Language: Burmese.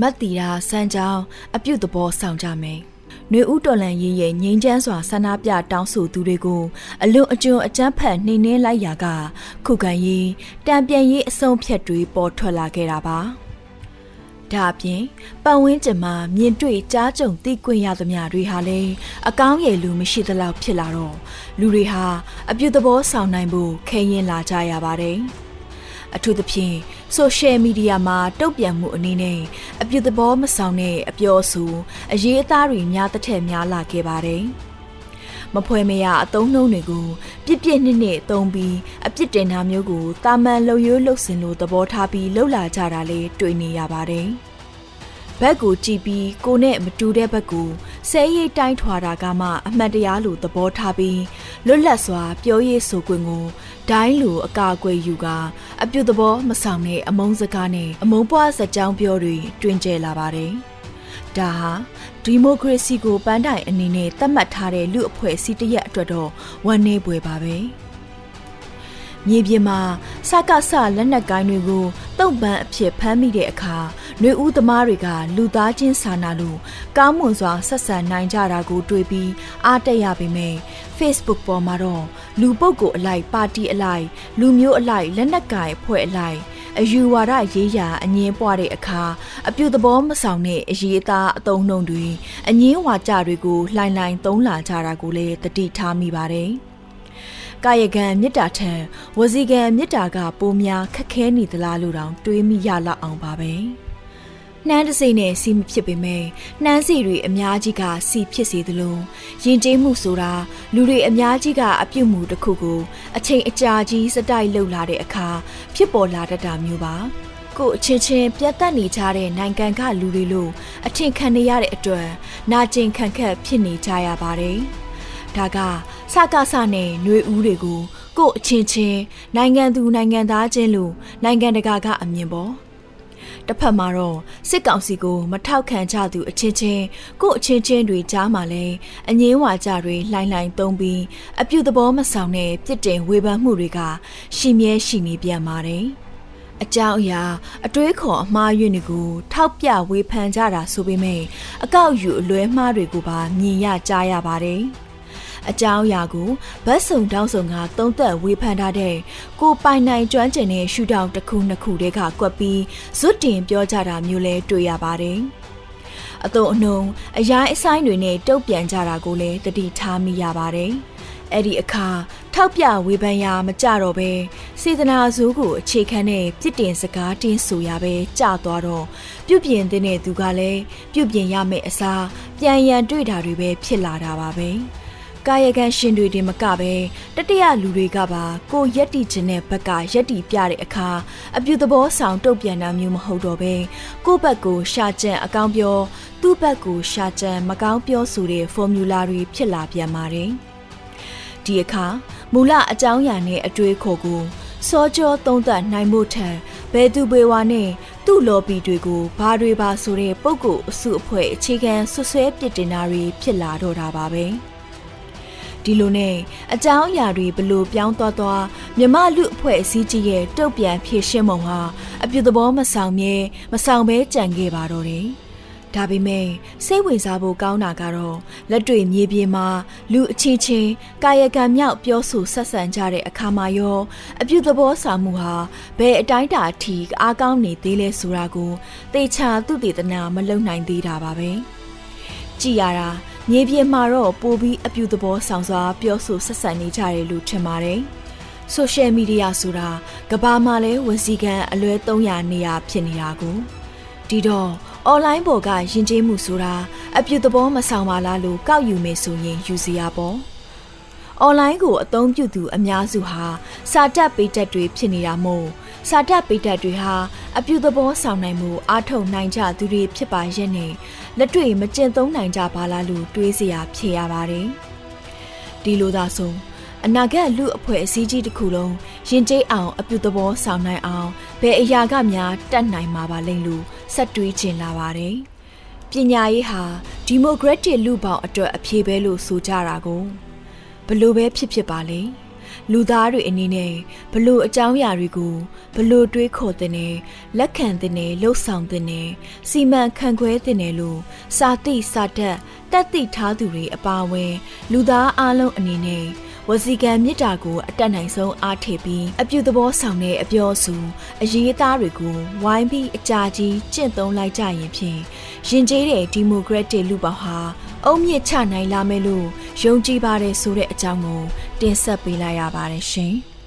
မတ်တီရာစမ်းကြောင်းအပြုတ်သဘောဆောင်ကြမယ်။နှွေဦးတော်လန်ရေးရဲ့ငိမ့်ချမ်းစွာဆန္ဒပြတောင်းဆိုသူတွေကိုအလွန်အကျွံအကြမ်းဖက်နှိမ်နှင်းလိုက်ရာက ခုခံရေးတံပြန်ရေးအဆုံးဖြတ်တွေပေါ်ထွက်လာခဲ့တာပါ။ဒါအပြင်ပတ်ဝန်းကျင်မှာမြင်တွေ့ကြားကြုံသိခွင့်ရသမျှတွေဟာလည်းအကောင်းရည်လူမရှိသလောက်ဖြစ်လာတော့လူတွေဟာအပြုတ်သဘောဆောင်နိုင်ဖို့ခဲရင်လာကြရပါတယ်။အထူးသဖြင့်ဆိုရှယ်မီဒီယာမှာတုံ့ပြန်မှုအနေနဲ့ အပြစ်သဘောမဆောင်တဲ့အပြောအဆိုအရေးအသားတွေများတစ်ထက်များလာခဲ့ပါတယ်။မဖွဲမရအသုံးနှုန်းတွေကိုပြစ်ပြစ်နှစ်နှစ်သုံးပြီးအပြစ်တင်တာမျိုးကိုတာမန်လှုပ်ရိုးလှုပ်စင်လို့သဘောထားပြီးလှုပ်လာကြတာလေးတွေ့နေရပါတယ်။ဘက်ကိုကြည့်ပြီးကိုနဲ့မတူတဲ့ဘက်ကိုဆဲရိတ်တိုင်းထွာတာကမှအမှန်တရားလိုသဘောထားပြီးလွတ်လပ်စွာပြောရေးဆိုခွင့်ကို ဒိုင်းလိုအကာအကွယ်ယူကအပြုသဘောမဆောင်တဲ့အမုန်းစကားနဲ့အမုန်းပွားစကြောင်းပြောတွေတွင်ကျဲလာပါတယ်။ဒါဟာဒီမိုကရေစီကိုပန်းတိုင်အနေနဲ့သတ်မှတ်ထားတဲ့လူအဖွဲ့အစည်းတရက်အတွက်တော့ဝန်နေပွေပါပဲ။မြေပြင်မှာစကစလက်နက်ကိုင်းတွေကိုတုံ့ပန်းအဖြစ်ဖမ်းမိတဲ့အခါနှွေဦးသမားတွေကလူသားချင်းစာနာလို့ကောင်းမွန်စွာဆက်ဆံနိုင်ကြတာကို တွေ့ပြီးအားတက်ရပေမဲ့ Facebook ပေါ်မှာတော့လူပုဂ္ဂိုလ်အလိုက်ပါတီအလိုက်လူမျိုးအလိုက်လက်နက်ကိုင်အဖွဲ့အလိုက်အယူဝါဒရေးရာအငင်းပွားတဲ့အခါအပြုသဘောမဆောင်တဲ့အရေးအသားအတုံးနှုံတွေအငင်းဝါကြတွေကိုလှိုင်လှိုင်သုံးလာကြတာကိုလည်းတတိထားမိပါတယ်။ကာယကံမေတ္တာထံဝစီကံမေတ္တာကပိုများခက်ခဲနေသလားလို့တောင်တွေးမိရလောက်အောင်ပါပဲ နှမ်းတစိမ့်နဲ့စီမဖြစ်ပေမဲ့နှမ်းစီတွေအများကြီးကစီဖြစ်စေသလိုရင်ကျေးမှုဆိုတာလူတွေအများကြီးကအပြုတ်မှုတစ်ခုကိုအချိန်အကြာကြီးစတိုက်လှုပ်လာတဲ့အခါဖြစ်ပေါ်လာတတ်တာမျိုးပါကိုအချင်းချင်းပြတ်တက်နေကြတဲ့နိုင်ငံကလူတွေလို့အထင်ခံနေရတဲ့အတွက်နာကျင်ခံခက်ဖြစ်နေကြရပါတယ်ဒါကစကားဆနဲ့ຫນွေဦးတွေကိုကို့အချင်းချင်းနိုင်ငံသူနိုင်ငံသားချင်းလို့နိုင်ငံတကာကအမြင်ပေါ် တစ်ဖက်မှာတော့စစ်ကောင်စီကိုမထောက်ခံကြသူအချင်းချင်းကို့အချင်းချင်းတွေကြားမှာလဲအငင်းဝါကြတွေလှိုင်းလှိုင်းသုံးပြီးအပြုသဘောမဆောင်တဲ့ပြစ်တင်ဝေဖန်မှုတွေကရှိမြဲရှိနေပြန်ပါတယ်အကြောင်းအရာအတွေးခေါ်အမှားယွင်းတွေကိုထောက်ပြဝေဖန်ကြတာဆိုပေမဲ့အကောက်ယူအလွဲမှားတွေကိုပါမြင်ရကြားရပါတယ်။ အကြောင်းအရာကိုဗတ်စုံတောင်းစုံကသုံးသက်ဝေဖန်ထားတဲ့ကိုပိုင်နိုင်ကျွမ်းကျင်တဲ့ရှူတောင်တစ်ခုနှစ်ခုတည်းကကွက်ပြီးဇွတ်တင်ပြောကြတာမျိုးလဲတွေ့ရပါတယ်။အတုံအနှုံအရိုင်းအဆိုင်တွေနဲ့တုတ်ပြန်ကြတာကိုလည်းတတိထားမိရပါတယ်။အဲ့ဒီအခါထောက်ပြဝေဖန်ရာမကြတော့ပဲစေတနာဇိုးကိုအခြေခံတဲ့ပြစ်တင်စကားတင်းဆိုရပဲကြာသွားတော့ပြုပြင်တဲ့သူကလည်းပြုပြင်ရမယ့်အစားပြန်ရန်တွေ့တာတွေပဲဖြစ်လာတာပါပဲ။ ကာယကံရှင်တွေတင်မကပဲတတရလူတွေကပါကိုရက်တီခြင်းတဲ့ဘက်ကရက်တီပြတဲ့အခါအပြုသဘောဆောင်တုတ်ပြန်တာမျိုးမဟုတ်တော့ပဲကိုယ့်ဘက်ကိုရှာကြံအကောင်းပြောသူ့ဘက်ကိုရှာကြံမကောင်းပြောဆိုတဲ့ဖော်မြူလာတွေဖြစ်လာပြန်ပါတယ်ဒီအခါမူလအကြောင်းအရာနဲ့အတွေးခေါ်ကိုစောကြောသုံးသပ်နိုင်မှုထံဘယ်သူပေဝါနဲ့သူ့လော်ဘီတွေကိုဘာတွေပါဆိုတဲ့ပုံကိုအစုအဖွဲ့အခြေခံဆွဆွဲပစ်တင်တာတွေဖြစ်လာတော့တာပါပဲ။ ဒီလိုနဲ့အကြောင်းအရာတွေဘလို့ပြောင်းသွားသွားမြမလူအဖွဲ့အစည်းကြီးရဲ့တုတ်ပြန်ဖြည့်ရှင်းပုံဟာအပြုသဘောမဆောင်မြဲမဆောင်ဘဲကြံခဲ့ပါတော့တယ်။ဒါပေမဲ့စိတ်ဝင်စားဖို့ကောင်းတာကတော့လက်တွေ့မြေပြင်မှာလူအချင်းချင်းကာယကံမြောက်ပြောဆိုဆက်ဆံကြတဲ့အခါမှာရောအပြုသဘောဆောင်မှုဟာဘယ်အတိုင်းတာအထိအားကောင်းနေသေးလဲဆိုတာကိုသေချာသူတည်တနာမလုံနိုင်သေးတာပါပဲ။ကြည်ရတာ မြေပြင်မှာတော့ပိုပြီးအပြူသဘောဆောင်စွာပြောဆိုဆက်ဆံနေကြတယ်လို့ထင်ပါတယ်။ဆိုရှယ်မီဒီယာဆိုတာကဘာမှာလဲဝန်စီကန်အလွဲ300နေရာဖြစ်နေတာကိုဒီတော့အွန်လိုင်းပေါ်ကယဉ်ကျေးမှုဆိုတာအပြူသဘောမဆောင်ပါလားလို့ကောက်ယူမယ်ဆိုရင်ယူစီရပေါ့။အွန်လိုင်းကိုအသုံးပြုသူအများစုဟာစာတက်ပေးတက်တွေဖြစ်နေတာမို့ စာတက်ပေးတက်တွေဟာအပြူသဘောဆောင်နိုင်မှုအားထုတ်နိုင်ကြသူတွေဖြစ်ပါရဲ့နဲ့လက်တွေ့မကျင့်သုံးနိုင်ကြပါလားလို့တွေးစရာဖြစ်ရပါတယ်။ဒီလိုသာဆိုအနာဂတ်လူအဖွဲ့အစည်းကြီးတစ်ခုလုံးရင်ကျေးအောင်အပြုသဘောဆောင်နိုင်အောင်ဘယ်အရာကများတတ်နိုင်မှာပါလိမ့်လို့ဆက်တွေးချင်လာပါတယ်။ပညာရေးဟာဒီမိုကရက်တစ်လူပေါင်းအတွက်အဖြေပဲလို့ဆိုကြတာကိုဘလို့ပဲဖြစ်ဖြစ်ပါလေ။ လူသားတွေအနေနဲ့ဘလို့အကြောင်းအရာတွေကိုဘလို့တွေးခေါ်တဲ့နဲ့လက်ခံတဲ့နဲ့လှုပ်ဆောင်တဲ့နဲ့စီမံခန့်ခွဲတဲ့နဲ့လို့စာတိစာတတ်တက်သိထားသူတွေအပါအဝင်လူသားအလုံးအနေနဲ့ဝစီကံမြစ်တာကိုအတက်နိုင်ဆုံးအားထည့်ပြီးအပြုသဘောဆောင်တဲ့အပြောအဆိုအရေးအသားတွေကိုဝိုင်းပြီးအကြာကြီးကျင့်သုံးလိုက်ကြရင်ဖြင့်ရင်ကျေးတဲ့ဒီမိုကရက်တစ်လူပေါဟာအုံမြင့်ချနိုင်လာမယ်လို့ယုံကြည်ပါတယ်ဆိုတဲ့အကြောင်းကို တင်ဆက်ပေးလိုက်ရပါတယ်ရှင်။